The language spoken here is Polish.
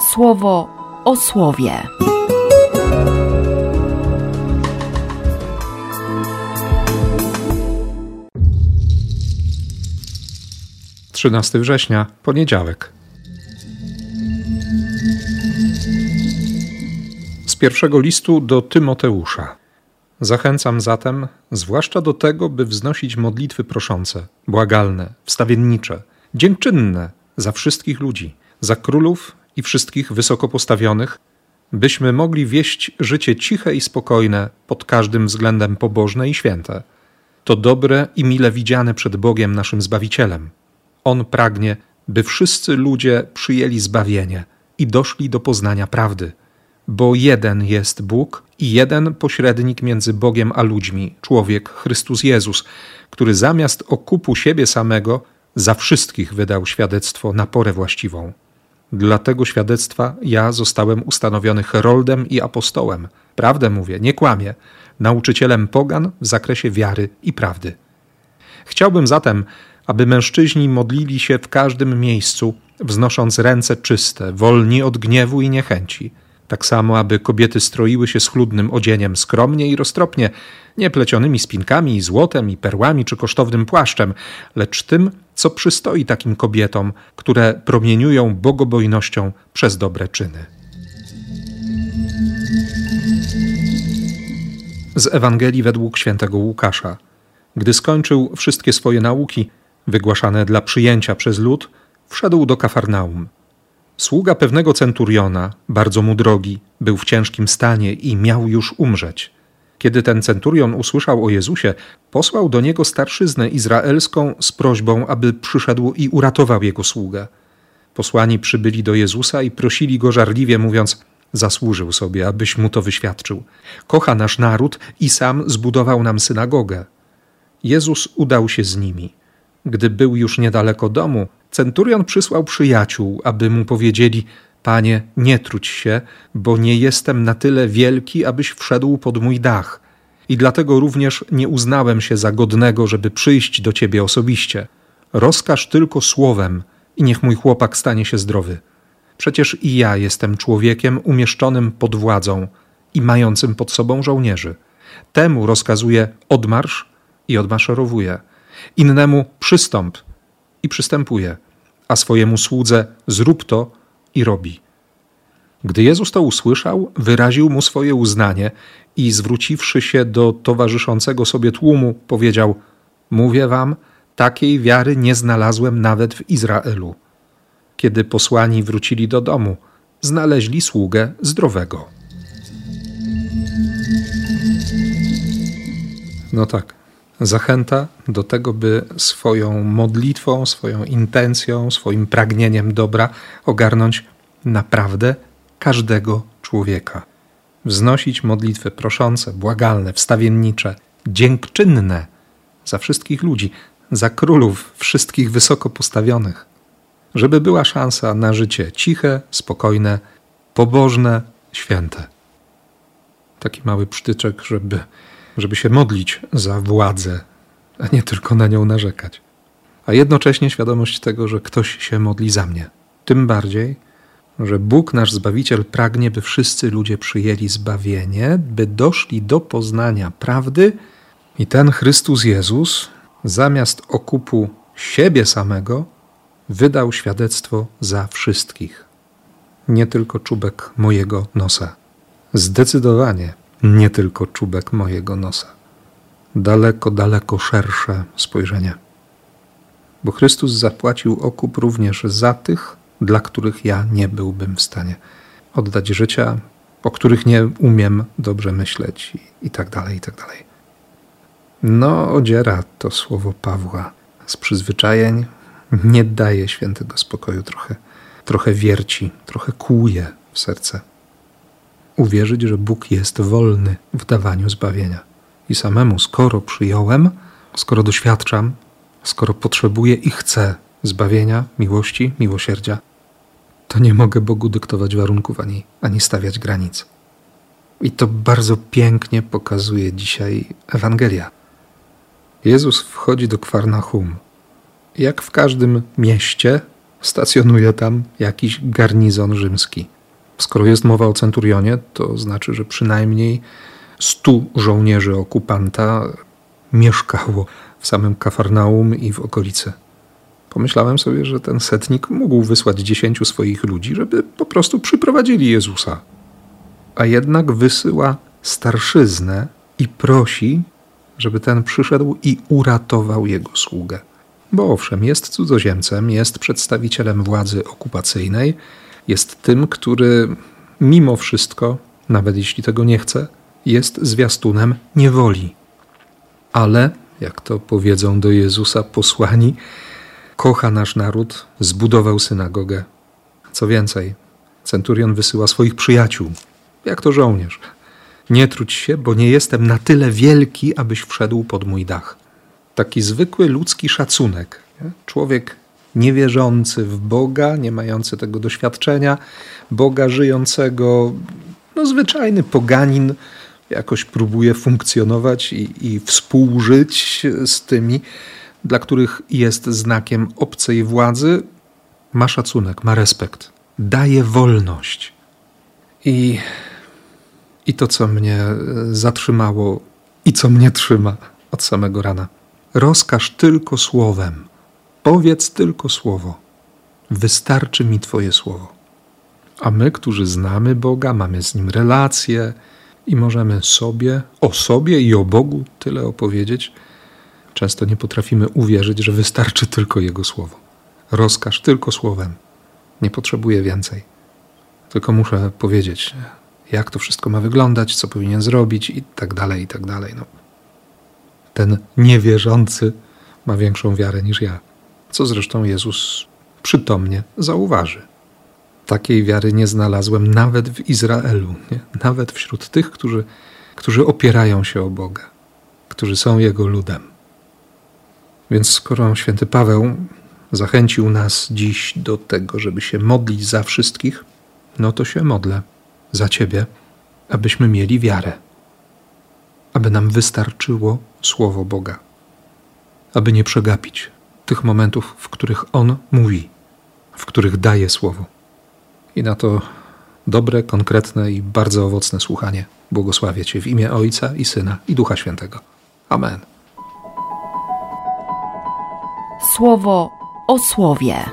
słowo o słowie. 13 września, poniedziałek. Z pierwszego listu do Tymoteusza. Zachęcam zatem, zwłaszcza do tego, by wznosić modlitwy proszące, błagalne, wstawiennicze, dziękczynne za wszystkich ludzi, za królów i wszystkich wysoko postawionych, byśmy mogli wieść życie ciche i spokojne, pod każdym względem pobożne i święte. To dobre i mile widziane przed Bogiem naszym Zbawicielem. On pragnie, by wszyscy ludzie przyjęli zbawienie i doszli do poznania prawdy, bo jeden jest Bóg i jeden pośrednik między Bogiem a ludźmi, człowiek Chrystus Jezus, który zamiast okupu siebie samego za wszystkich wydał świadectwo na porę właściwą. Dla tego świadectwa ja zostałem ustanowiony heroldem i apostołem. Prawdę mówię, nie kłamię, nauczycielem pogan w zakresie wiary i prawdy. Chciałbym zatem, aby mężczyźni modlili się w każdym miejscu, wznosząc ręce czyste, wolni od gniewu i niechęci. Tak samo, aby kobiety stroiły się schludnym odzieniem skromnie i roztropnie, nie plecionymi spinkami i złotem i perłami czy kosztownym płaszczem, lecz tym, co przystoi takim kobietom, które promieniują bogobojnością przez dobre czyny. Z Ewangelii według świętego Łukasza. Gdy skończył wszystkie swoje nauki, wygłaszane dla przyjęcia przez lud, wszedł do Kafarnaum. Sługa pewnego centuriona, bardzo mu drogi, był w ciężkim stanie i miał już umrzeć. Kiedy ten centurion usłyszał o Jezusie, posłał do niego starszyznę izraelską z prośbą, aby przyszedł i uratował jego sługę. Posłani przybyli do Jezusa i prosili go żarliwie, mówiąc: Zasłużył sobie, abyś mu to wyświadczył. Kocha nasz naród i sam zbudował nam synagogę. Jezus udał się z nimi. Gdy był już niedaleko domu, centurion przysłał przyjaciół, aby mu powiedzieli: Panie, nie truć się, bo nie jestem na tyle wielki, abyś wszedł pod mój dach. I dlatego również nie uznałem się za godnego, żeby przyjść do ciebie osobiście. Rozkaż tylko słowem i niech mój chłopak stanie się zdrowy. Przecież i ja jestem człowiekiem umieszczonym pod władzą i mającym pod sobą żołnierzy. Temu rozkazuje odmarsz i odmaszerowuje. Innemu przystąp i przystępuje, a swojemu słudze zrób to i robi. Gdy Jezus to usłyszał, wyraził mu swoje uznanie i zwróciwszy się do towarzyszącego sobie tłumu, powiedział: Mówię wam, takiej wiary nie znalazłem nawet w Izraelu. Kiedy posłani wrócili do domu, znaleźli sługę zdrowego. No tak, zachęta do tego, by swoją modlitwą, swoją intencją, swoim pragnieniem dobra ogarnąć naprawdę każdego człowieka. Wznosić modlitwy proszące, błagalne, wstawiennicze, dziękczynne za wszystkich ludzi, za królów, wszystkich wysoko postawionych, żeby była szansa na życie ciche, spokojne, pobożne, święte. Taki mały przytyczek, żeby żeby się modlić za władzę, a nie tylko na nią narzekać. A jednocześnie świadomość tego, że ktoś się modli za mnie. Tym bardziej, że Bóg, nasz Zbawiciel, pragnie, by wszyscy ludzie przyjęli zbawienie, by doszli do poznania prawdy i ten Chrystus Jezus, zamiast okupu siebie samego, wydał świadectwo za wszystkich. Nie tylko czubek mojego nosa. Zdecydowanie nie tylko czubek mojego nosa. Daleko, daleko szersze spojrzenie. Bo Chrystus zapłacił okup również za tych, dla których ja nie byłbym w stanie oddać życia, o których nie umiem dobrze myśleć i, tak dalej, i tak dalej. No, odziera to słowo Pawła z przyzwyczajeń, nie daje świętego spokoju, trochę, trochę wierci, trochę kłuje w serce uwierzyć, że Bóg jest wolny w dawaniu zbawienia. I samemu, skoro przyjąłem, skoro doświadczam, skoro potrzebuję i chcę zbawienia, miłości, miłosierdzia, to nie mogę Bogu dyktować warunków ani, ani stawiać granic. I to bardzo pięknie pokazuje dzisiaj Ewangelia. Jezus wchodzi do Kwarnachum. Jak w każdym mieście, Stacjonuje tam jakiś garnizon rzymski. Skoro jest mowa o centurionie, to znaczy, że przynajmniej stu żołnierzy okupanta mieszkało w samym Kafarnaum i w okolicy. Pomyślałem sobie, że ten setnik mógł wysłać dziesięciu swoich ludzi, żeby po prostu przyprowadzili Jezusa. A jednak wysyła starszyznę i prosi, żeby ten przyszedł i uratował jego sługę. Bo owszem, jest cudzoziemcem, jest przedstawicielem władzy okupacyjnej, jest tym, który mimo wszystko, nawet jeśli tego nie chce, jest zwiastunem niewoli. Ale, jak to powiedzą do Jezusa posłani, kocha nasz naród, zbudował synagogę. Co więcej, centurion wysyła swoich przyjaciół, jak to żołnierz. Nie trudź się, bo nie jestem na tyle wielki, abyś wszedł pod mój dach. Taki zwykły ludzki szacunek. Człowiek niewierzący w Boga, nie mający tego doświadczenia, Boga żyjącego, no zwyczajny poganin, jakoś próbuje funkcjonować i, i współżyć z tymi, dla których jest znakiem obcej władzy, ma szacunek, ma respekt, daje wolność. I, I to, co mnie zatrzymało i co mnie trzyma od samego rana. Rozkaż tylko słowem, powiedz tylko słowo. Wystarczy mi Twoje słowo. A my, którzy znamy Boga, mamy z Nim relacje i możemy sobie, o sobie i o Bogu tyle opowiedzieć, Często nie potrafimy uwierzyć, że wystarczy tylko Jego słowo. Rozkaż tylko słowem. Nie potrzebuję więcej. Tylko muszę powiedzieć, jak to wszystko ma wyglądać, co powinien zrobić i tak dalej, i tak dalej. No. Ten niewierzący ma większą wiarę niż ja, co zresztą Jezus przytomnie zauważy. Takiej wiary nie znalazłem nawet w Izraelu, nie? nawet wśród tych, którzy, którzy opierają się o Boga, którzy są Jego ludem. Więc skoro święty Paweł zachęcił nas dziś do tego, żeby się modlić za wszystkich, no to się modlę za Ciebie, abyśmy mieli wiarę, aby nam wystarczyło Słowo Boga, aby nie przegapić tych momentów, w których On mówi, w których daje Słowo. I na to dobre, konkretne i bardzo owocne słuchanie błogosławię Cię w imię Ojca i Syna i Ducha Świętego. Amen. Słowo o słowie.